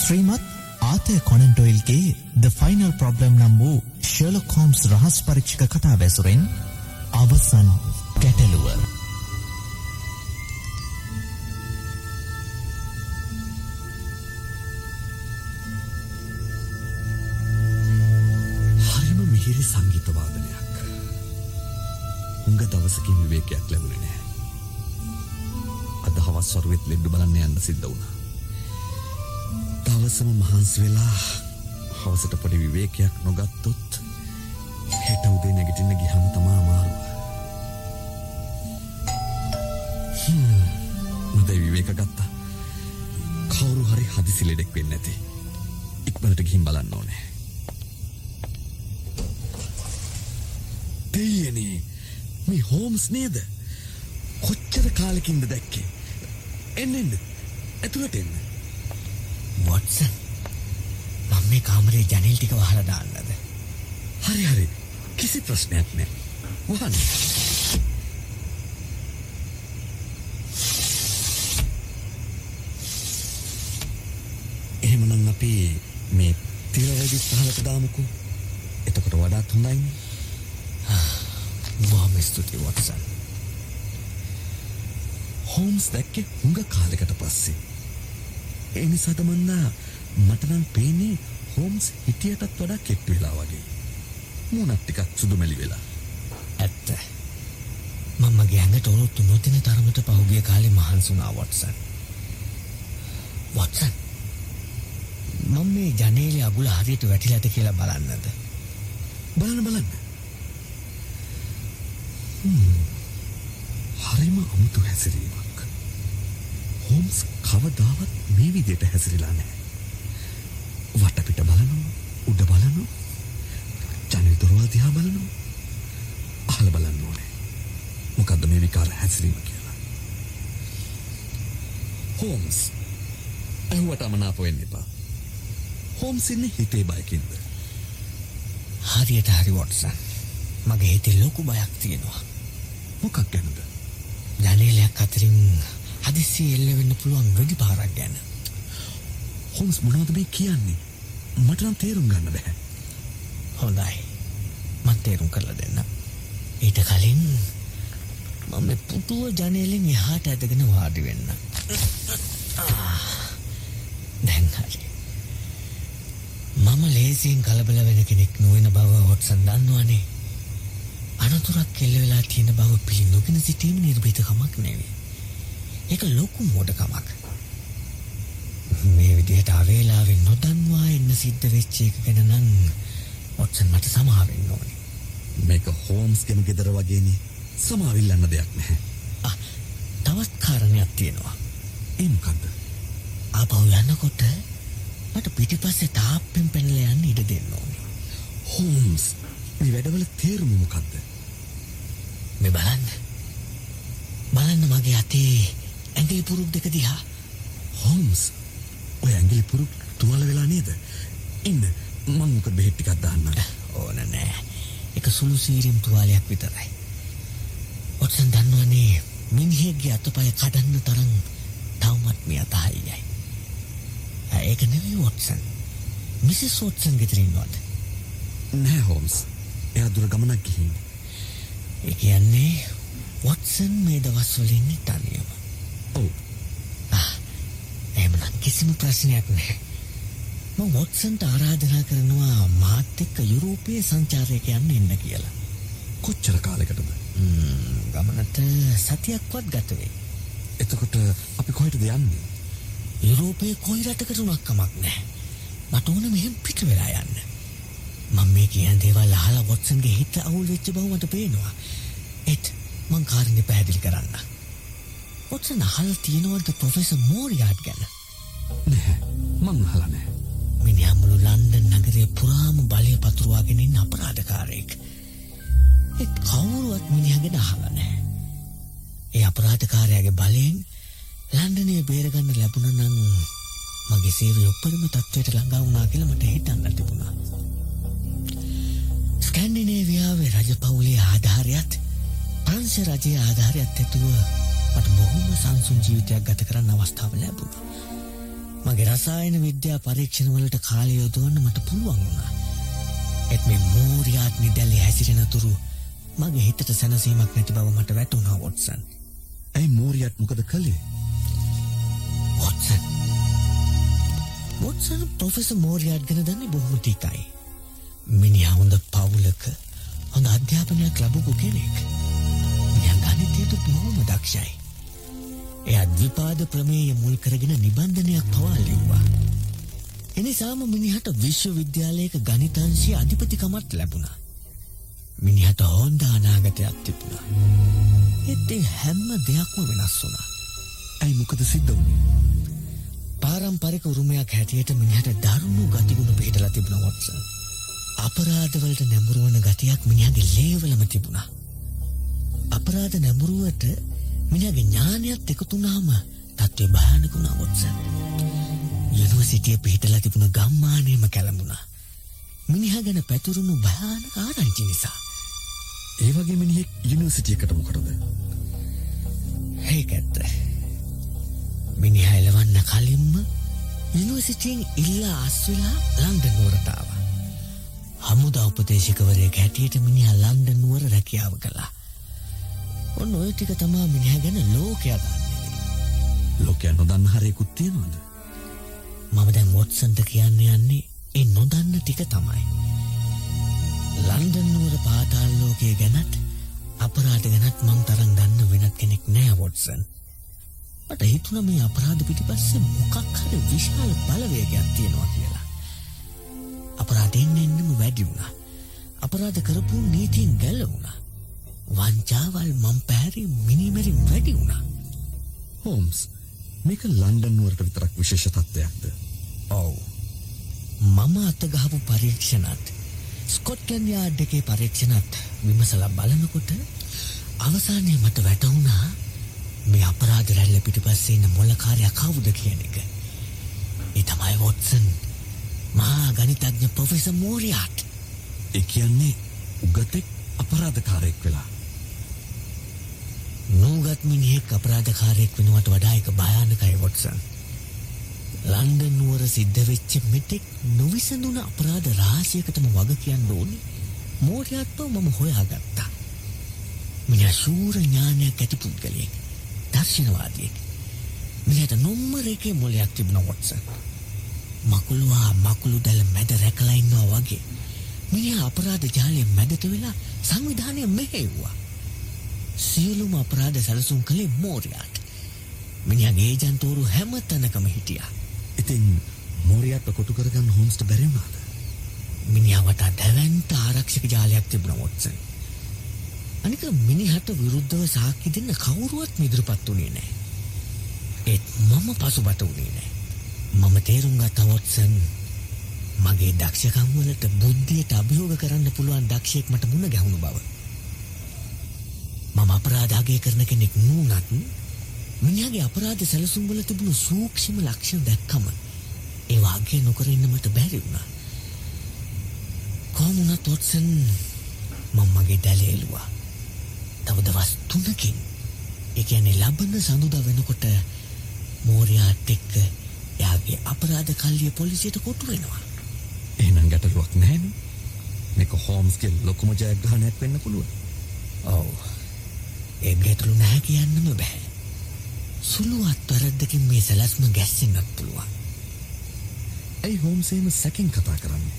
ශ්‍රීමත් ආතය කොනන්ටොයිල්ගේ ද final problem නම් වූ ශලොකෝම්ස් රහස් පරීක්ෂික කතා වැසුරෙන් අවසන් ගැටලුව. දවසකින් විවේකයක් ලැබුණේ නෑ. අද හවස් වරුවෙත් ලෙඩ්ඩු බලන්න යන්න සිද්ධ වුණා. දවසම මහන්සි වෙලා හවසට පොඩි විවේකයක් නොගත්තොත් හෙට උදේ නැගිටින්න ගිහම තමා අමාරුව. මදයි විවේක ගත්තා. කවුරු හරි හදිසි ලෙඩෙක් වෙන්න ඇති. ඉක්මනට ගිහින් බලන්න ඕනේ. දෙයනේ මේ හෝම්ස් නේද? කොච්චර කාලෙකින්ද දැක්කේ? එන්න එන්න. ඇතුළට එන්න. වොට්සන් මම මේ කාමරේ ජනෙල් ටික වහලා දාන්නද? හරි හරි. කිසි ප්‍රශ්නයක් නෑ. වහන්න. එහෙමනම් අපි මේ තිරවැදි පහලට දාමුකු. එතකොට වඩාත් හොඳයින්නේ ස්තුතියි වොට්සන් හෝම්ස් දැක්කේ හුඟ කාලෙකට පස්සේ. ඒ නිසා තමන්නා මටනම් පේනේ හෝම්ස් හිටියටත් වඩා කෙට්ටු වෙලා වගේ. මූුණත් ටිකක් සුදුමැලි වෙලා. ඇත්ත මම ගැඟට ඔලොත්තු නොතින තරමට පහුගිය කාලේ මහන්සුනා වොට්සන් වොට්සන් මම මේ ජනේලේ අගුල හරියට වැටිලාද කියලා බලන්නද බලන්න බලන්න. හ්ම්. හරිම අමුතු හැසිරීමක්. හෝම්ස් කවදාවත් මේ විදියට හැසිරිලා නෑ. වටපිට බලනවා උඩ බලනවා ජනල් දොරවල් දිහා බලනවා අහල බලන්න ඕනේ. මොකක්ද මේ විකාර හැසිරීම කියලා. හෝම්ස් ඇහුවට අමනාප වෙන්න එපා. හෝම්ස් ඉන්නේ හිතේ බයකින්ද? හරියට හරි වොට්සන් මගේ හිතේ ලොකු බයක් තියෙනවා මොකක් ගැනද? ජනේලයක් අතරින් හදිස්සි එල්ල වෙන්න පුළුවන් වෙඩි පාරක් ගැන හොම්ස් මොනවද මේ කියන්නේ? මට නම් තේරුම් ගන්න බෑ. හොඳයි මන් තේරුම් කරලා දෙන්න ඊට කලින් මම මේ පුටුව ජනේලෙන් එහාට ඇදගෙන වාඩි වෙන්න දැන් හරි මම ලේසියෙන් කලබල වෙන කෙනෙක් නොවන බව හොට්සන් දන්නවානේ අනතුරක් කෙල්ල වෙලා තියෙන බව පිළි නොගෙන සිටීම නිර්භීතකමක් නෙවේ ඒක ලොකු මෝඩකමක් මේ විදිහට අවේලාවෙන් නොදන්වා එන්න සිද්ධ වෙච්ච එක ගැන නම් ඔට්සන් මට සමාවෙන්න ඕනේ මේක හෝම්ස් ගෙම ගෙදර වගේනේ. සමාවිල්ලන්න දෙයක් නැහැ. ආ, තවත් කාරණයක් තියෙනවා ඒ මොකද්ද? ආපහු යනකොට මට පිටිපස්සේ තාප්පෙන් පැනලා යන්න ඉඩ දෙන්න ඕනේ හෝම්ස් මේ වැඩවල තේරුම මොකද්ද? මේ බලන්න බලන්න මගේ අතේ ඇඟිලි පුරුක් දෙක දිහා හෝම්ස් ඔය ඇඟිලි පුරු තුවාල වෙලා නේද? ඉන්න මං මොකද බෙහෙත් ටිකක් දාන්නම්. ඕන නෑ එක සුළු සීරිම් තුවාලයක් විතරයි ඔටසන් දන්නවනේ මිනිහෙක්ගේ අතපය කඩන්න තරම් තවමත් මේ අතහයියයි ඒක නෙවෙයි වොටසන් මිසිස් වොටසන් ගෙතරින්වද නෑ හෝම්ස්. එයා දුර ගමනක් ගිහින්. ඒ කියන්නේ වොටසන් මේ දවස්වල ඉන්නේ තනියම ඔව්. එහෙමනම් කිසිම ප්‍රශ්නයක් නැහැ මම වොටසන්ට ආරාධනා කරනවා මාත් එක්ක යුරෝපයේ සංචාරයක යන්න එන්න කියලා කොච්චර කාලයකටද? ගමනට සතියක්වත් ගත වෙයි එතකොට අපි කොහෙටද යන්නේ? යුරෝපයේ කොයි රටකට උනක් කමක් නැහැ. මට ඕන මෙහෙම පිට වෙලා යන්න. මම මේ කියන දේවල් අහලා වොට්සන්ගේ හිත අවුල් වෙච්ච බව මට පේනවා. ඒත් මං කාරණේ පැහැදිලි කරන්න. වොට්සන් අහලා තියෙනවද ප්‍රොෆෙසර් මෝරියාට් ගැන? නැහැ. මං අහලා නැහැ. මිනිහා මුළු ලන්ඩන් නගරය පුරාම බලය පතුරවාගෙන ඉන්න අපරාධකාරයෙක්. ඒත් කවුරුවත් මිනිහා ගැන අහලා නැහැ. ඒ අපරාධකාරයාගේ බලයෙන් ලන්ඩනය බේරගන්න ලැබුණ නම් මගේ සේවය උපරිම තත්ත්වයට ළඟා වුණා කියලා මට හිතන්න තිබුණා. ස්කැන්ඩිනේවියාවේ රජපවුලේ ආධාරයත් ප්‍රංශ රජයේ ආධාරයත් ඇතුව මට බොහොම සංසුන් ජීවිතයක් ගත කරන්න අවස්ථාව ලැබුණ. මගේ රසායන විද්‍යා පරීක්ෂණවලට කාලය යොදවන්න මට පුළුවන් වුණා. එත් මේ මෝරියාත් නිදැල්ලේ හැසිරෙන තුරු මගේ හිතට සැනසීමක් නැති බව මට වැටුණා වොට්සන්. ඇයි මෝරියත් මොකද කළේ වොට්සන්. වොට්සන් ප්‍රොෆෙසර් මෝරියාට් ගැන දන්නේ බොහොම ටිකයි. මිනිහා හොඳ පවුලක හොඳ අධ්‍යාපනයක් ලැබපු කෙනෙක්. මිනිහා ගණිතයට බොහොම දක්ෂයි. එයා ද්විපාද ප්‍රමේය මුල් කරගෙන නිබන්ධනයක් පවා ලිව්වා. එනිසාම මිනිහට විශ්වවිද්‍යාලයක ගණිතංශයේ අධිපතිකමත් ලැබුණා. මිනිහට හොඳ අනාගතයක් තිබුණා. ඒත් ඒ හැම දෙයක්ම වෙනස් වුණා. ඇයි මොකද සිද්ධ වුණේ පාරම්පරික උරුමයක් හැටියට මිනිහට දරුණු ගතිගුණ පිහිටලා තිබුණ වොට්සන්. අපරාධවලට නැඹුරුවන ගතියක් මිනිහගේ ලේවලම තිබුණා. අපරාධ නැඹුරුවට මිනිහගේ ඥානයත් එකතුනාම තත්ත්වය භයානක වුණා වොට්සන්. යුනිවර්සිටිය පිහිටලා තිබුණ ගම්මානයම කැළඹුණා. මිනිහා ගැන පැතුරුණු භයානක ආරංචි නිසා. ඒ වගේ මිනිහෙක් යුනිවර්සිටියකට මොකටද ඒක ඇත්ත. මිනිහා එලවන්න කලින්ම යුනිවර්සිටියෙන් ඉල්ලා අස්වෙලා ලන්ඩන් නුවරටාව. හමුදා උපදේශකවරයෙක් හැටියට මිනිහා ලන්ඩන් නුවර රැකියාව කළා. ඔන්න ඔය ටික තමා මිනිහා ගැන ලෝකයා දන්නේ. ලෝකයන් නොදන්න හරයකුත් තියෙනවද මම දැන් වොට්සන්ට කියන්න යන්නේ ඒ නොදන්න ටික තමයි. ලන්ඩන් නුවර පාතාල් ලෝකය ගැනත් අපරාධ ගැනත් මං තරම් දන්න වෙනත් කෙනෙක් නෑ වොට්සන්. මට හිතුණ මේ අපරාධ පිටිපස්සේ මොකක් හරි විශාල බලවේගයක් තියෙනවා කියලා. අපරාධයෙන් එන්නම වැඩි වුණා. අපරාධ කරපු නීතියෙන් ගැලවුණා. වංචාවල් මං පැහැරි මිනිමෙරින් වැඩි වුණා. හෝම්ස් මේක ලන්ඩන් නුවරට විතරක් විශේෂ තත්ත්වයක්ද ඔව්. මම අතගහපු පරීක්ෂණත් ස්කොට්ලන් යාඩ් එකේ පරීක්ෂණත් විමසලා බලනකොට අවසානයේ මට වැටහුණා මේ අපරාධ රැල්ල පිටිපස්සේ ඉන්න මොලකාරයා කවුද කියන එක. ඒ තමයි වොට්සන්. මහා ගණිතඥ ප්‍රොෆෙසර් මෝරියාට්. ඒ කියන්නේ උගතෙක් අපරාධකාරයෙක් වෙලා නූගත් මිනිහෙක් අපරාධකාරයෙක් වෙනවට වඩා එක භයානකයි වොට්සන්. ලන්ඩන් නුවර සිද්ධ වෙච්ච මෙතෙක් නොවිසඳුන අපරාධ රාශියකටම වග කියන්න ඕනි. මෝරයාත්ව මම හොයාගත්තා. මිනිහා ශූර ඥානයක් ඇති පුද්ගලයෙක්. දර්ශනවාදියෙක්. මිනිහට නොම්මර එකේ මොලයක් තිබුණ වොට්සන්. මකුළුවා මකුළු දැල මැද රැකලා ඉන්නවා වගේ. මිනිහා අපරාධ ජාලයේ මැදට වෙලා සංවිධානය මෙහෙව්වා. සියලුම අපරාධ සැලසුම් කළේ මෝරයාට. මිනිහගේ ඒජන්තෝරු හැම තැනකම හිටියා. ඉතින් මෝරියත්ව කොටු කරගන්න හෝම්ස්ට බැරිවුණාද මිනිහා වටා දැවැන්ත ආරක්ෂක ජාලයක් තිබුණ වොට්සන්. අනික මිනිහට විරුද්ධව සාක්කි දෙන්න කවුරුවත් මිදුරුපත් වුණේ නෑ. ඒත් මම පසුබට වුණේ නෑ. මම තේරුම් ගත්ත වොට්සන් මගේ දක්ෂකම් වලට බුද්ධියට අභියෝග කරන්න පුළුවන් දක්ෂයෙක් මට මුණ ගැහුණු බව. මම අපරාධ අගය කරන කෙනෙක් නුනත් මිනිහාගේ අපරාධ සැලසුම් වල තිබුණු සූක්ෂම ලක්ෂණ දැක්කම ඒ වාගේ නොකර ඉන්න මට බැරි වුණා. කොහොම වුණත් වොට්සන් මම මගේ දැලේ එළුවා. තව දවස් තුනකින් ඒ කියන්නේ ලබන සඳුදා වෙනකොට මෝරියාත් එක්ක එයාගේ අපරාධ කල්ලිය පොලිසියට කොටු වෙනවා. එහෙනම් ගැටලුවක් නැහැනේ මේක හෝම්ස්ගේ ලොකුම ජයග්‍රහණයක් වෙන්න පුළුවන් ඔව්. ඒ ගැටලු නැහැ කියන්නම බෑ. සුළුවත් වැරද්දකින් මේ සැලැස්ම ගැස්සෙන්නත් පුළුවන්. ඇයි හෝම්සේම සැකින් කතා කරන්නේ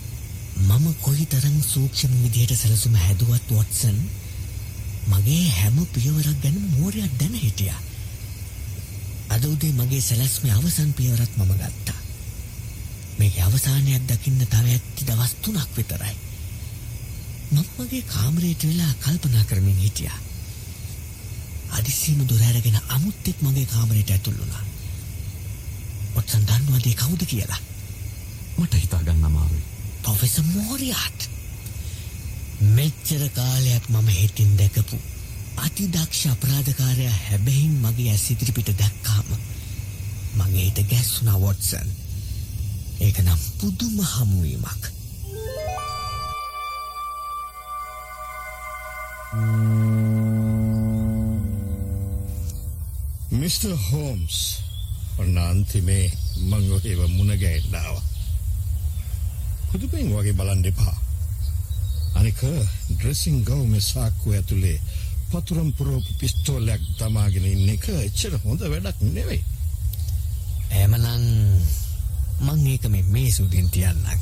මම කොයි තරම් සූක්ෂම විදිහට සැලසුම හැදුවත් වොට්සන් මගේ හැම පියවරක් ගැන මෝරයක් දැන හිටියා. අද උදේ මගේ සැලැස්මේ අවසන් පියවරත් මම ගත්තා. මේක අවසානයක් දකින්න තව ඇත්ති දවස් තුනක් විතරයි. මම මගේ කාමරයට වෙලා කල්පනා කරමින් හිටියා. අදිසියම දොර ඇරගෙන අමුත්තෙක් මගේ කාමරයට ඇතුල් වුණා. ඔත්සන් දන්නවද ඒ කවුද කියලා? මට හිතාගන්න අමාරුයි ප්‍රොෆෙසර් මෝරියාට්. මෙච්චර කාලයක් මම හිතින් දැකපු අතිදක්ෂ අපරාධකාරයා හැබැයින් මගේ ඇස් ඉදිරිපිට දැක්කාම මගේට ගැස්සුනා වොටසන් ඒක නම් පුදුම හමුවීමක් මිට. හෝම්ස් ඔන්න අන්තිමේ මං ඒව මුණගැහෙන්නාව. පුදුපෙන් වගේ බලන් දෙපා. අනික ඩ්‍රෙසිං ගෞම සාක්කු ඇතුළේ පතුරම් පුරෝපු පිස්තෝලයක් තමාගෙන ඉන්න එක එච්චර හොඳ වැඩක් නෙවෙයි. ඇමනං මං ඒක මේ මේ සුදින් තියන්නක්.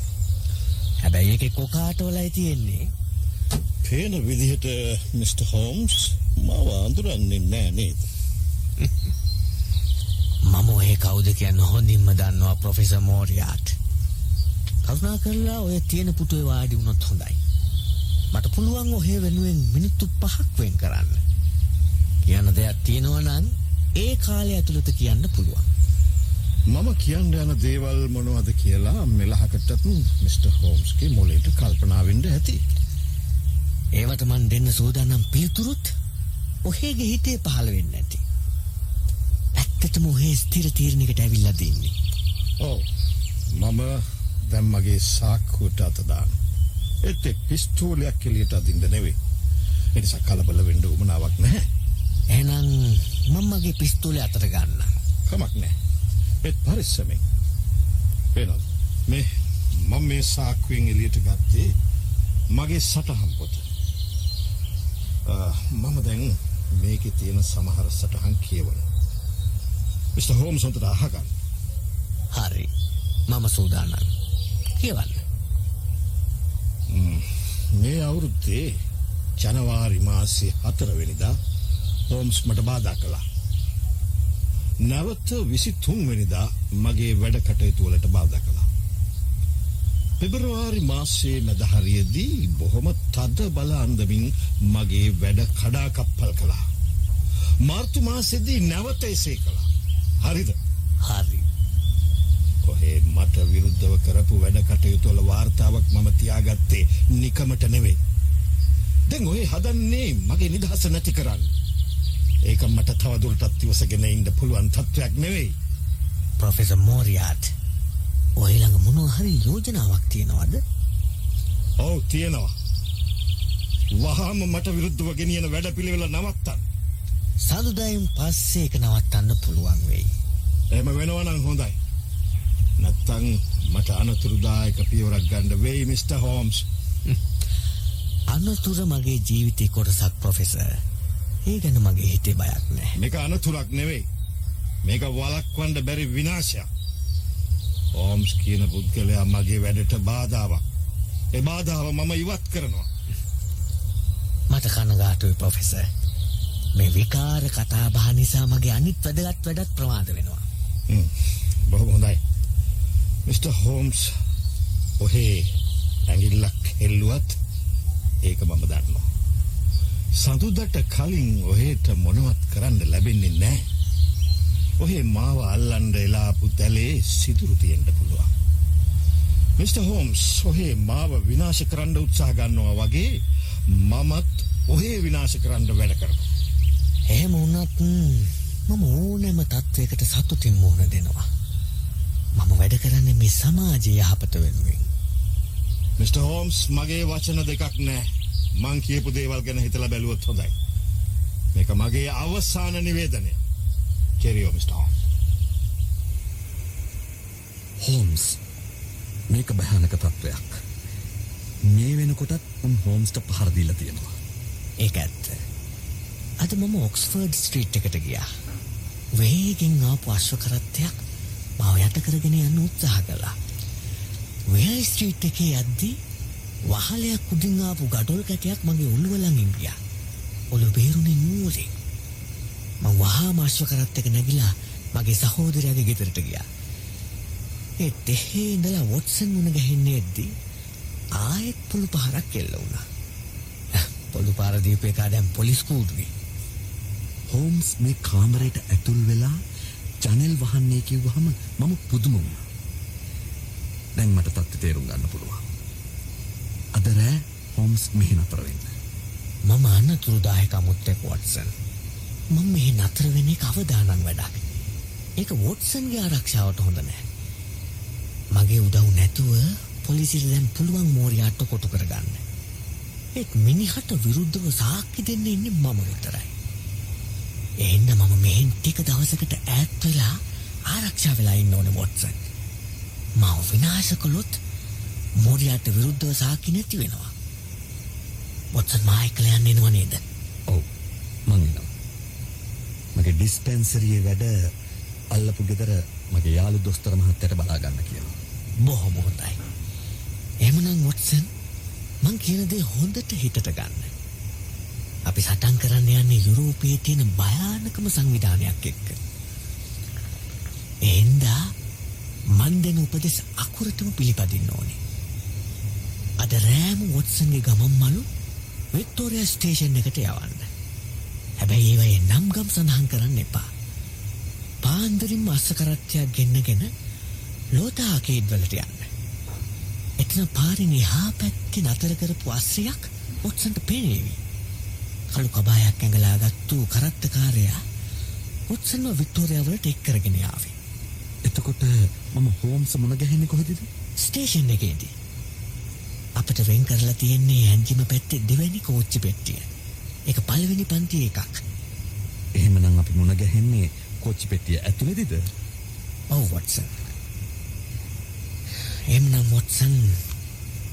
හැබැයි ඒක කොකාටෝලයි තියෙන්නේ. පේන විදිහට මිස්ටර් හෝම්ස් මව අඳුරන්නේ නෑ නේද? මම ඔය කවුද කියන්න හොඳින්ම දන්නවා ප්‍රොෆෙසර් මෝරියාට්. කරුණා කරලා ඔය තියෙන පුටුවේ වාඩි වුණොත් හොඳයි. මට පුළුවන් ඔහේ වෙනුවෙන් මිනිත්තු පහක් වෙන් කරන්න. කියන්න දෙයක් තියෙනවා නම් ඒ කාලය ඇතුළත කියන්න පුළුවන්. මම කියන්න යන දේවල් මොනවද කියලා මෙලහකටත් මිස්ටර් හෝම්ස්ගේ මොලේට කල්පනා වෙන්න ඇති. ඒවට මන් දෙන්න සූදානම් පිළිතුරුත් ඔහේගේ හිතේ පහළ වෙන්නේ නැති. ඇත්තටම ඔහේ ස්ථිර තීරණයකට ඇවිල්ලා දින්නේ. ඔව්. මම දැන් මගේ සාක්කුවට අත දාන. ඒත් ඒ පිස්තෝලයක් එළියට අදින්න නෙවෙයි. ඒ නිසා කලබල වෙන්න උවමනාවක් නැහැ. එහෙනම් මම මගේ පිස්තෝලේ අතට ගන්න. කමක් නැහැ. ඒත් පරිස්සමෙන්. වෙනස්. මේ මම මේ සාක්කුවෙන් එළියට ගත්තේ මගේ සටහන් පොත. මම දැන් මේකේ තියෙන සමහර සටහන් කියවනවා. මිස්ටර් හෝම්ස් හොඳට අහගන්න. හරි. මම සූදානම්. කියවන්න. මේ අවුරුද්දේ ජනවාරි මාසේ හතරවෙනිදා හෝම්ස් මට බාධා කළා. නැවත විසි තුන්වෙනිදා මගේ වැඩ කටයුතු වලට බාධා කළා. පෙබරවාරි මාසේ මැදහරියදී බොහොම තද බල අන්දමින් මගේ වැඩ කඩාකප්පල් කළා. මාර්තු මාසෙදී නැවත එසේ කළා. හරිද? මට විරුද්ධව කරපු වැඩ කටයුතු වල වාර්තාවක් මම තියාගත්තේ නිකමට නෙවෙයි. දැන් ඔය හදන්නේ මගේ නිදහස නැති කරන්න. ඒක මට තවදුරටත් ඉවසගෙන ඉන්න පුළුවන් තත්ත්වයක් නෙවෙයි. ප්‍රොෆෙසර් මෝරියාට් ඔය ළඟ මොනවා හරි යෝජනාවක් තියෙනවද? ඔව් තියෙනවා. වහාම මට විරුද්ධව ගෙනියන වැඩපිළිවෙල නවත්තන්න. සඳුදායින් පස්සේ ඒක නවත්තන්න පුළුවන් වෙයි. එහෙම වෙනවා නම් හොඳයි. නැත්තම් මට අනතුරුදායක පියවරක් ගන්න වෙයි මිස්ටර් හෝම්ස්. අනතුර මගේ ජීවිතේ කොටසක් ප්‍රොෆෙසර්. ඒ ගැන මගේ හිතේ බයක් නැහැ. මේක අනතුරක් නෙවෙයි. මේක වළක්වන්න බැරි විනාශයක්. හෝම්ස් කියන පුද්ගලයා මගේ වැඩට බාධාවක්. ඒ බාධාව මම ඉවත් කරනවා. මට කනගාටුයි ප්‍රොෆෙසර්. මේ විකාර කතා බහ නිසා මගේ අනිත් වැදගත් වැඩත් ප්‍රමාද වෙනවා. බොහොම හොඳයි. මිස්ටර් හෝම්ස් ඔහේ ඇඟිල්ලක් හෙල්ලුවත් ඒක මම දන්නවා. සඳුදට කලින් ඔහේට මොනවත් කරන්න ලැබෙන්නේ නැහැ. ඔහේ මාව අල්ලන්න එලාපු තැලේ සිදුරු තියෙන්න පුළුවන්. මිස්ටර් හෝම්ස් ඔහේ මාව විනාශ කරන්න උත්සාහ ගන්නවා වගේ මමත් ඔහේ විනාශ කරන්න වැඩ කරනවා. එහෙම වුණත් මම ඕනෑම තත්ත්වයකට සතුටින් මුහුණ දෙනවා. මම වැඩ කරන්නේ මේ සමාජයේ යහපත වෙනුවෙන්. මිස්ටර් හෝම්ස් මගේ වචන දෙකක් නෑ. මං කියපු දේවල් ගැන හිතලා බැලුවොත් හොඳයි. මේක මගේ අවසාන නිවේදනය. කෙරියෝ මිස්ටර් හෝම්ස්. හෝම්ස් මේක භයානක තත්ත්වයක්. මේ වෙනකොටත් උන් හෝම්ස්ට පහර දීලා තියෙනවා. ඒක ඇත්ත. අද මම ඔක්ස්ෆර්ඩ් ස්ට්‍රීට් එකට ගියා. වේගෙන් ආපු අශ්ව කරත්තයක් මාව යට කරගෙන යන්න උත්සාහ කළා. වෙයි ස්ට්‍රීට් එකේ යද්දී වහලයක් උඩින් ආපු ගඩොල් කැටයක් මගේ ඔළුව ළඟින් ගියා. ඔළුව බේරුනේ නූලෙන්. මම වහාම අශ්ව කරත්තයක නැගිලා මගේ සහෝදරයාගේ ගෙදරට ගියා. ඒ දෙහේ ඉඳලා වොට්සන් මුණ ගැහෙන්නේ එද්දී ආයෙත් පොළු පහරක් එල්ල වුණා. පොළු පාර දීපු එකා දැන් පොලිස් කූඩුවේ. හෝම්ස් මේ කාමරයට ඇතුල් වෙලා ජනෙල් වහන්නේ කිව්වහම මම පුදුම වුණා. දැන් මට තත්ත්වය තේරුම් ගන්න පුළුවන්. අද රෑ හෝම්ස් මෙහි නතර වෙන්න. මම අනතුරුදායක අමුත්තෙක් වොට්සන්. මම මෙහි නතර වෙන්නේ කවදානම් වැඩක්. ඒක වොට්සන්ගේ ආරක්ෂාවට හොඳ නෑ. මගේ උදව් නැතුව පොලිසියට දැන් පුළුවන් මෝරියාට්ට කොටු කරගන්න. ඒත් මිනිහට විරුද්ධව සාක්කි දෙන්න ඉන්නේ මම විතරයි. එන්න මම මෙහෙන් ටික දවසකට ඈත් වෙලා ආරක්ෂා වෙලා ඉන්න ඕනේ වොට්සන්. මව විනාශ කළොත් මෝරියාට විරුද්ධව සාකි නැති වෙනවා. වොට්සන් මායිකල යන්න එනව නේද? ඔව් මං එනවා. මගේ ඩිස්පෙන්සරියේ වැඩ අල්ලපු ගෙදර මගේ යාළු දොස්තර මහත්තයට බලා ගන්න කියලා. බොහොම හොඳයි. එහෙමනම් වොට්සන් මං කියන දේ හොඳට හිතට ගන්න. අපි සටන් කරන්න යන්නේ යුරෝපයේ තියෙන භයානකම සංවිධානයක් එක්ක. එහින්දා මන් දෙන උපදෙස් අකුරටම පිළිපදින්න ඕනේ. අද රෑම වොට්සන්ගේ ගමන් මලු වික්ටෝරියා ස්ටේෂන් එකට යවන්න. හැබැයි ඒවයේ නම් ගම් සඳහන් කරන්න එපා. පාන්දරින්ම අස්සකරත්වයක් ගෙන්නගෙන ලෝතාකේඩ් වලට යන්න. එතන පාරින් එහා පැත්තේ නතර කරපු අස්සයක් ඔට්සන්ට පේනේවි. කළු කබායක් ඇඟලා ගත්තු කරත්තකාරයා ඔට්සන්ව වික්ටෝරියා වලට එක් කරගෙන ආවේ. එතකොට මම හෝම්ස් මුණ ගැහෙන්නේ කොහෙදද? ස්ටේෂන් එකේදී. අපිට වෙන් කරලා තියෙන්නේ ඇන්ජිම පැත්තේ දෙවැනි කෝච්චි පෙට්ටිය. ඒක පළවෙනි පන්ති එකක්. එහෙමනම් අපි මුණ ගැහෙන්නේ කොච්චි පෙට්ටිය ඇතුළේදීද? ඔව් වොට්සන්. එම්නම් වොට්සන්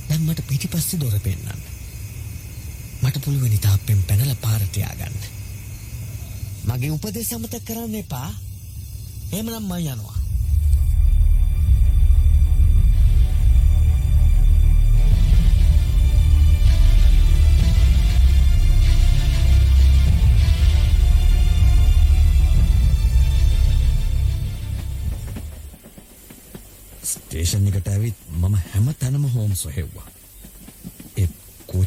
දැන් මට පිටිපස්සේ දොර පෙන්නන්න. මට පුළුවනි තාප්පෙන් පැනලා පාරට ය아가න්න. මගේ උපදෙස් අමතක කරන්න එපා. එහෙමනම් මම යනවා. ස්ටේෂන් එකට ඇවිත් මම හැම තැනම හෝම්ස් හොහෙව්වා.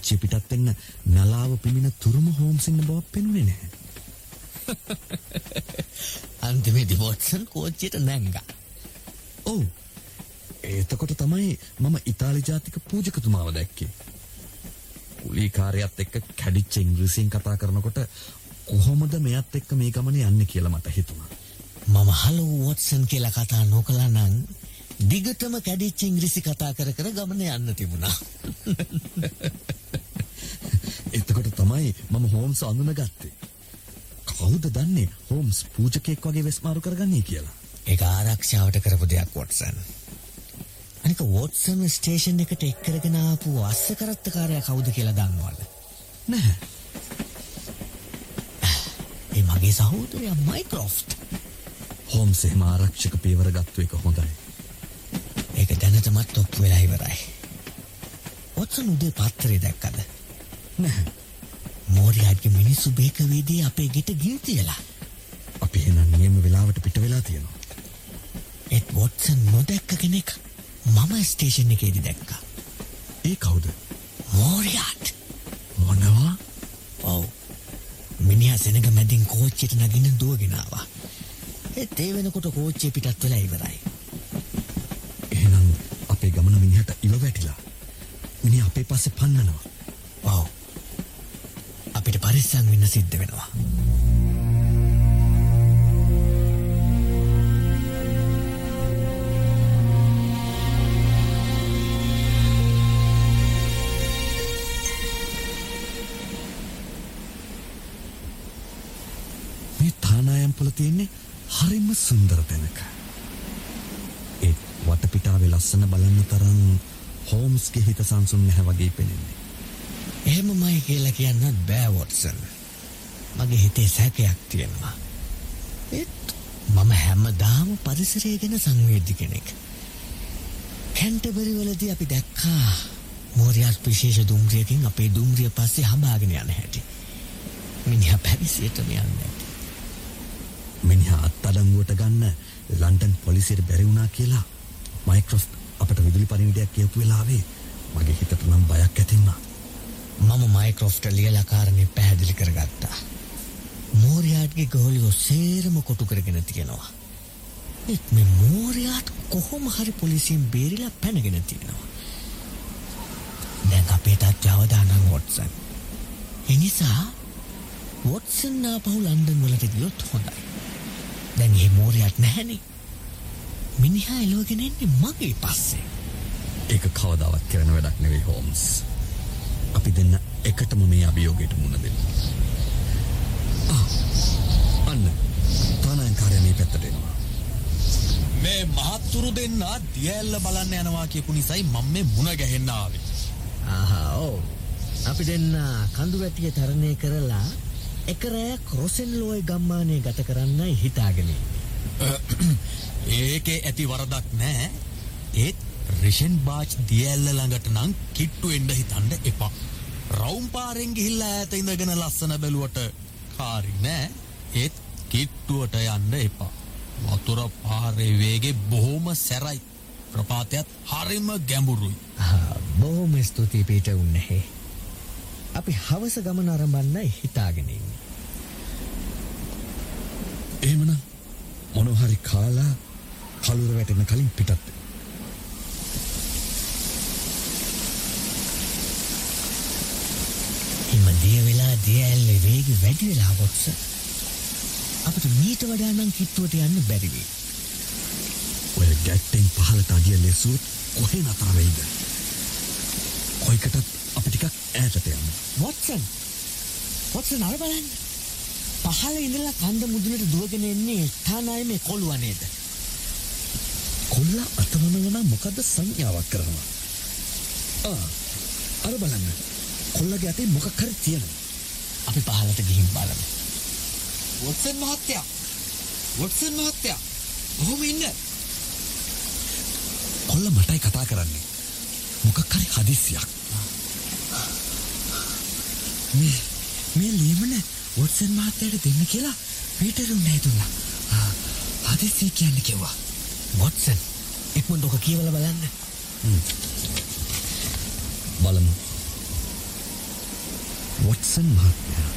කෝච්චිය පිටත් වෙන්න නලාව පිමින තුරුම හෝම්ස් ඉන්න බවක් පෙනුනේ නැහැ. අන්තිමේදී වොට්සන් කෝච්චියට නැංගා. ඔව්. එතකොට තමයි මම ඉතාලි ජාතික පූජකතුමාව දැක්කේ. කුලීකාරයත් එක්ක කැඩිච්ච ඉංග්‍රීසියෙන් කතා කරනකොට කොහොමද මෙයත් එක්ක මේ ගමනේ යන්නේ කියලා මට හිතුණා. මම හලෝ වොට්සන් කියලා කතා නොකළා නම් දිගටම කැඩිච්ච ඉංග්‍රීසි කතා කර කර ගමන යන්න තිබුණා. තමයි මම හෝම්ස් අඳුනගත්තේ. කවුද දන්නේ හෝම්ස් පූජකෙක් වගේ වෙස්මාරු කරගන්නේ කියලා. ඒක ආරක්ෂාවට කරපු දෙයක් වොට්සන්. අනික වොට්සන් ස්ටේෂන් එකට එක් කරගෙන ආපු අස්ස කරත්තකාරයා කවුද කියලා දන්නවද? නැහැ. ඒ මගේ සහෝදරයා මයික්‍රොෆ්ට්. හෝම්ස් එහෙම ආරක්ෂක පියවර ගත්තු එක හොඳයි. ඒක දැනටමත් ඔප්පු වෙලා ඉවරයි. වොට්සන් උදේ පත්තරේ දැක්කද? නැහැ. මෝරියාගේ මිනිස්සු බේකවේදී අපේ ගෙට ගිනි තියලා. අපි එහෙනම් නියම වෙලාවට පිට වෙලා තියෙනවා. ඒත් වොට්සන් නොදැක්ක කෙනෙක් මම ස්ටේෂන් එකේදී දැක්කා. ඒ කවුද? මෝරියාට්. මොනවා? ඔව්. මිනිහා සෙනඟ මැදින් කෝච්චියට නගින්න දුවගෙන ආවා. ඒත් ඒ වෙනකොට කෝච්චිය පිටත් වෙලා ඉවරයි. එහෙනම් අපේ ගමන මිනිහට ඉව වැටිලා. මිනිහා අපේ පස්සේ පන්නනවා. ඔව්. අපිට පරිස්සම් වෙන්න සිද්ධ වෙනවා. මේ තානායම් පොළ තියෙන්නේ හරිම සුන්දර තැනක. ඒ වටපිටාවේ ලස්සන බලන්න තරම් හෝම්ස්ගේ හිත සංසුන් නැහැ වගේ පෙනෙන්නේ. එහෙමමයි කියලා කියන්නත් බෑ වොට්සන්. මගේ හිතේ සැකයක් තියෙනවා. ඒත් මම හැමදාම පරිසරය ගැන සංවේදී කෙනෙක්. කැන්ටබරි වලදී අපි දැක්කා මෝරියාට් විශේෂ දුම්රියකින් අපේ දුම්රිය පස්සේ හඹාගෙන යන හැටි. මිනිහා පැරිසියටම යන්නේ. මිනිහා අත්අඩංගුවට ගන්න ලන්ඩන් පොලිසියට බැරි වුණා කියලා මයික්‍රොෆ්ට් අපට විදුලි පණිවිඩයක් කියපු වෙලාවේ මගේ හිතට නම් බයක් ඇති වුණා. මම මයික්‍රොෆ්ට ලියලා කාරණේ පැහැදිලි කරගත්තා. මෝරියාට්ගේ ගෝලියෝ සේරම කොටු කරගෙන තියෙනවා. ඒත් මේ මෝරියාට් කොහොම හරි පොලිසියෙන් බේරිලා පැනගෙන තියෙනවා. දැන් අපේ තාත්තා අවදානම් වොට්සන්. එනිසා වොට්සන් ආපහු ලන්ඩන් වලට ගියොත් හොඳයි. දැන් මේ මෝරියාට් නැහැනේ. මිනිහා එලවගෙන එන්නේ මගේ පස්සේ. ඒක කවදාවත් කරන වැඩක් නෙවෙයි හෝම්ස්. අපි දෙන්න එකටම මේ අභියෝගයට මුණ දෙන්න. ආ, අන්න තානායන්කාරය මේ පැත්තට එනවා. මේ මහත්තුරු දෙන්න දියල්ල බලන්න යනවා කියපු නිසයි මම මේ මුණ ගැහෙන්න ආවේ. ආහා අපි දෙන්න කඳු වැටිය තරණය කරලා එක රැයක් රොසෙන් ලෝය ගම්මානය ගත කරන්නයි හිතාගෙන ඒකේ ඇති වරදක් නෑ. ඒත් රිෂන් බාච් දියල්ල ළඟට නම් කිට්ටු එන්න හිතන්න එපා. රවුම් පාරෙන් ගිහිල්ලා ඈත ඉඳගෙන ලස්සන බැලුවට කාරි නෑ. ඒත් කිට්ටුවට යන්න එපා. වතුර පාරේ වේගේ බොහොම සැරයි. ප්‍රපාතයත් හරිම ගැඹුරුයි. බොහොම ස්තුතියි පීට උන්නහෙ අපි හවස ගමන අරඹන්නයි හිතාගෙන ඉන්නේ. එහෙමනම් මොනවා හරි කාලා කලුර වැටෙන කලින් පිටත් වෙන්න. එම දිය වෙලා දිය ඇල්ලේ වේගය වැඩි වෙලා වොට්ස. අපිට මීට වඩා නම් කිට්ටුවට යන්න බැරි වෙයි. ඔය ගැට්ටෙන් පහලට අඩිය ලෙසුවොත් කොහේ නතර වෙයිද? කොයිකටත් අපි ටිකක් ඈතට යමු. වොට්සන් වොට්සන් අර බලන්න. පහළ ඉඳලා කන්ද මුදුනට දුවගෙන එන්නේ තානායමේ කොළුවා නේද? කොල්ලා අතවනව නම් මොකද්ද සංඥාවක් කරනවා. අර බලන්න. කොල්ලගේ අතේ මොකක් හරි තියෙනවා. අපි පහළට ගිහින් බලමු. වොට්සන් මහත්තයා. වොට්සන් මහත්තයා. කොහොම ඉන්න? කොල්ල මටයි කතා කරන්නේ. මොකක් හරි හදිස්සියක්. මේ මේ ලියමන වොට්සන් මහත්තයට දෙන්න කියලා පීටරුන් නෑතුල්ලා. හදිසි කියන්න කිව්වා. වොට්සන් එක්මන් ොක කියවල බලන්න. බලමු. වොට්සන් මහත්මයා.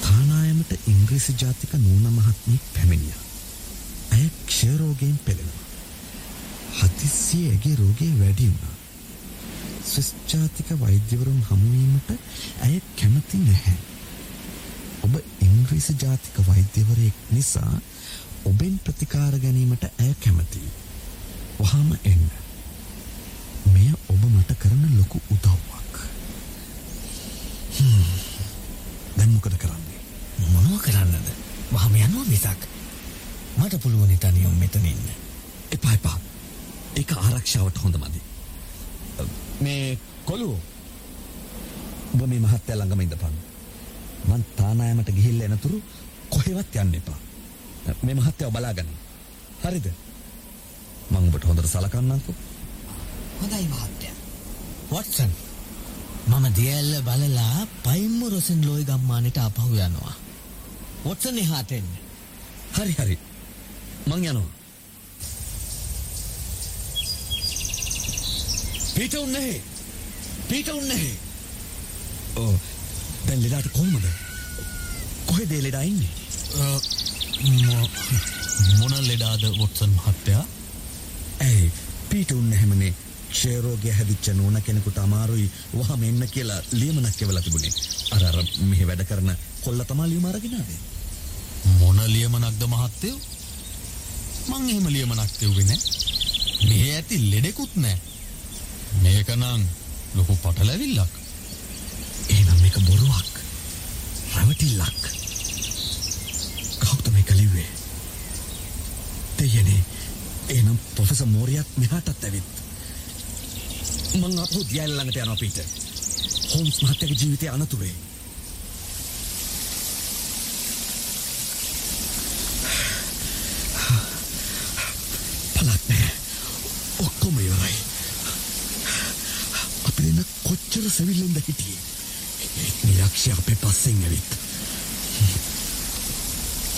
තානායමට ඉංග්‍රීසි ජාතික නූන මහත්මිය පැමිණිය. ඇය ක්ෂයරෝගයෙන් පෙළෙනවා. හතිස්සිය ඇගේ රෝගය වැඩි වුණා. ස්විස් ජාතික වෛද්‍යවරුන් හමුවීමට ඇය කැමති නැහැ. ඔබ ඉංග්‍රීසි ජාතික වෛද්‍යවරයෙක් නිසා ඔබෙන් ප්‍රතිකාර ගැනීමට ඇය කැමතියි. වහාම එන්න. මෙය ඔබ මට කරන ලොකු උදව්වක්. හ්ම්. දැන් මොකද කරන්නේ? මොනව කරන්නද වහම යනවා මිසක් මට පුළුවනි තනියම් මෙතන ඉන්න එපා එපා. ඒක ආරක්ෂාවට හොඳ මදි. මේ කොළු ඔබ මේ මහත්තයා ළඟම ඉඳපන්. මං තානායමට ගිහිල්ලා එනතුරු කොහෙවත් යන්න එපා. මේ මහත්තයාව බලාගන්න. හරිද? මං ඔබට හොඳට සලකන්නම්කෝ. හොඳයි මහත්තය වටසන් මම දියල්ල බලලා පයිම්ම රොසන් ලෝයි ගම්මානට අපහු යනවා වොටසන් එහාටෙන්න හරි හරි. මං යනවා. පීට උන්නේ. පීට උන්නේ. ඕ දැන් ලෙඩාට කොහොමද? කොහෙද ඒ ලෙඩා ඉන්නේ? අ, මො- මොන ලෙඩාද වොට්සන් මහත්තයා? ඇයි පීට උන්න හැමනේ ක්ෂයරෝගය හැදිච්ච නෝන කෙනෙකුට අමාරුයි වහම එන්න කියලා ලියමනක් කෙවලා තිබුණේ. අර අර මෙහි වැඩ කරන කොල්ල තමා ලියුම අරගෙන ආවේ. මොන ලියමනක්ද මහත්තයෝ? මං එහෙම ලියමනක් තිව්වේ නෑ. මේ ඇති ලෙඩෙකුත් නෑ. මේක නම් ලොකු පටලැවිල්ලක්. එහෙනම් මේක බොරුවක්. රැවටිල්ලක්. කවුද මේක ලිව්වේ? දෙයනේ. එහෙනම් ප්‍රොෆෙසර් මෝරියත් මෙහාටත් ඇවිත්. මං අපෝ දියල් ළඟට යනවා පීටර්. හෝම්ස් මහත්තයාගේ ජීවිතය අනතුරේ. පලක් නෑ. ඔක්කොම ඉවරයි. අපි දෙන්න කොච්චර සැවිල්ලෙන්ද හිටියේ. ඒත් මේ යක්ෂයා අපේ පස්සෙන් ඇවිත්.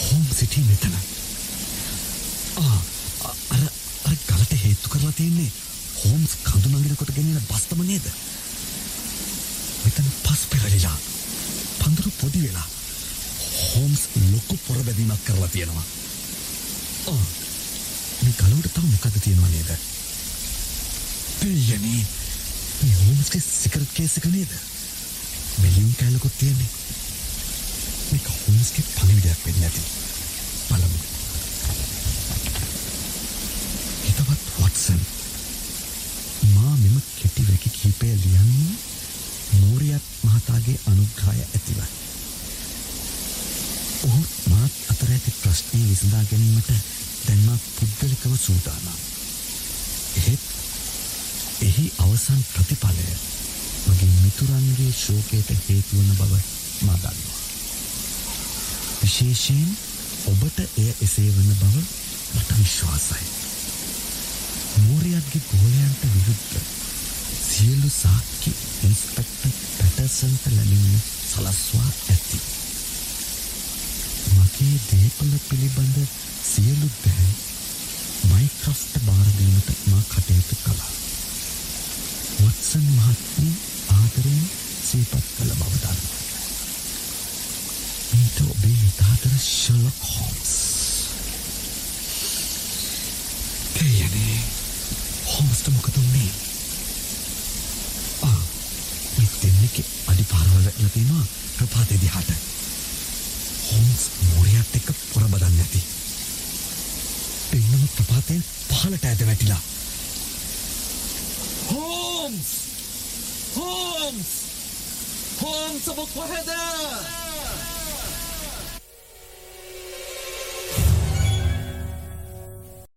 හෝම් සිටි මෙතන. ආ අ- අර අර ගලට හේතු කරලා තියෙන්නේ හෝම්ස් කඳු නගිනකොට ගෙනෙන බස්තම නේද? මෙතන පස් පෙරලිලා. පඳුරු පොඩි වෙලා. හෝම්ස් ලොකු පොර බැදීමක් කරලා තියෙනවා. ආ මේ ගලවට තව මොකද තියෙනව නේද? දෙයනේ මේ හෝම්ස්ගේ සිකරට් කේස් එක නේද? මෙලියුම් කැලකුත් තියෙන්නේ. මේක හෝම්ස්ගේ පණිවිඩයක් වෙන්නේ නැති. බලමු. හිතවත් වොට්සන්. මා මෙම කෙටි වැකි කීපය ලියන්නේ මෝරියත් මහතාගේ අනුග්‍රහය ඇතිවයි. ඔහු මාත් අතර ඇති ප්‍රශ්නය විසඳා ගැනීමට දැන් මා පුද්ගලිකව සූදානම්. එහෙත් එහි අවසන් ප්‍රතිඵලය මගේ මිතුරන්ගේ ශෝකයට හේතු වන බව මා දන්නවා. විශේෂයෙන් ඔබට එය එසේ වන බව මට විශ්වාසයි. මෝරයත්ගේ ගෝලයන්ට විරුද්ධ සියලු සාක්කි ඉන්ස්පෙක්ටර් පැටර්සන්ට ලැබෙන්න සලස්වා ඇති. මගේ දේපල පිළිබඳ සියලු දෑ මයික්‍රොෆ්ට බාරදීමට මා කටයුතු කළා. වත්සන් මහත්මිය ආදරයෙන් සීපත් කළ බව දන්නවා. මීට ඔබේ හිතාතර ශලොක් හෝම්ස්. කයනේ හෝම්ස්ට මොකද වුණේ? ආ මේ දෙන්නෙක් අඩි පාරවල් වැටලා තියෙනවා ප්‍රපාතේ දිහාට. හෝම්ස් මෝරියත් එක්ක පොර බදන්න ඇති. දෙන්නම ප්‍රපාතයෙන් පහළට ඇද වැටිලා. හෝම්ස්! හෝම්ස්! හෝම්ස් ඔබ කොහෙද?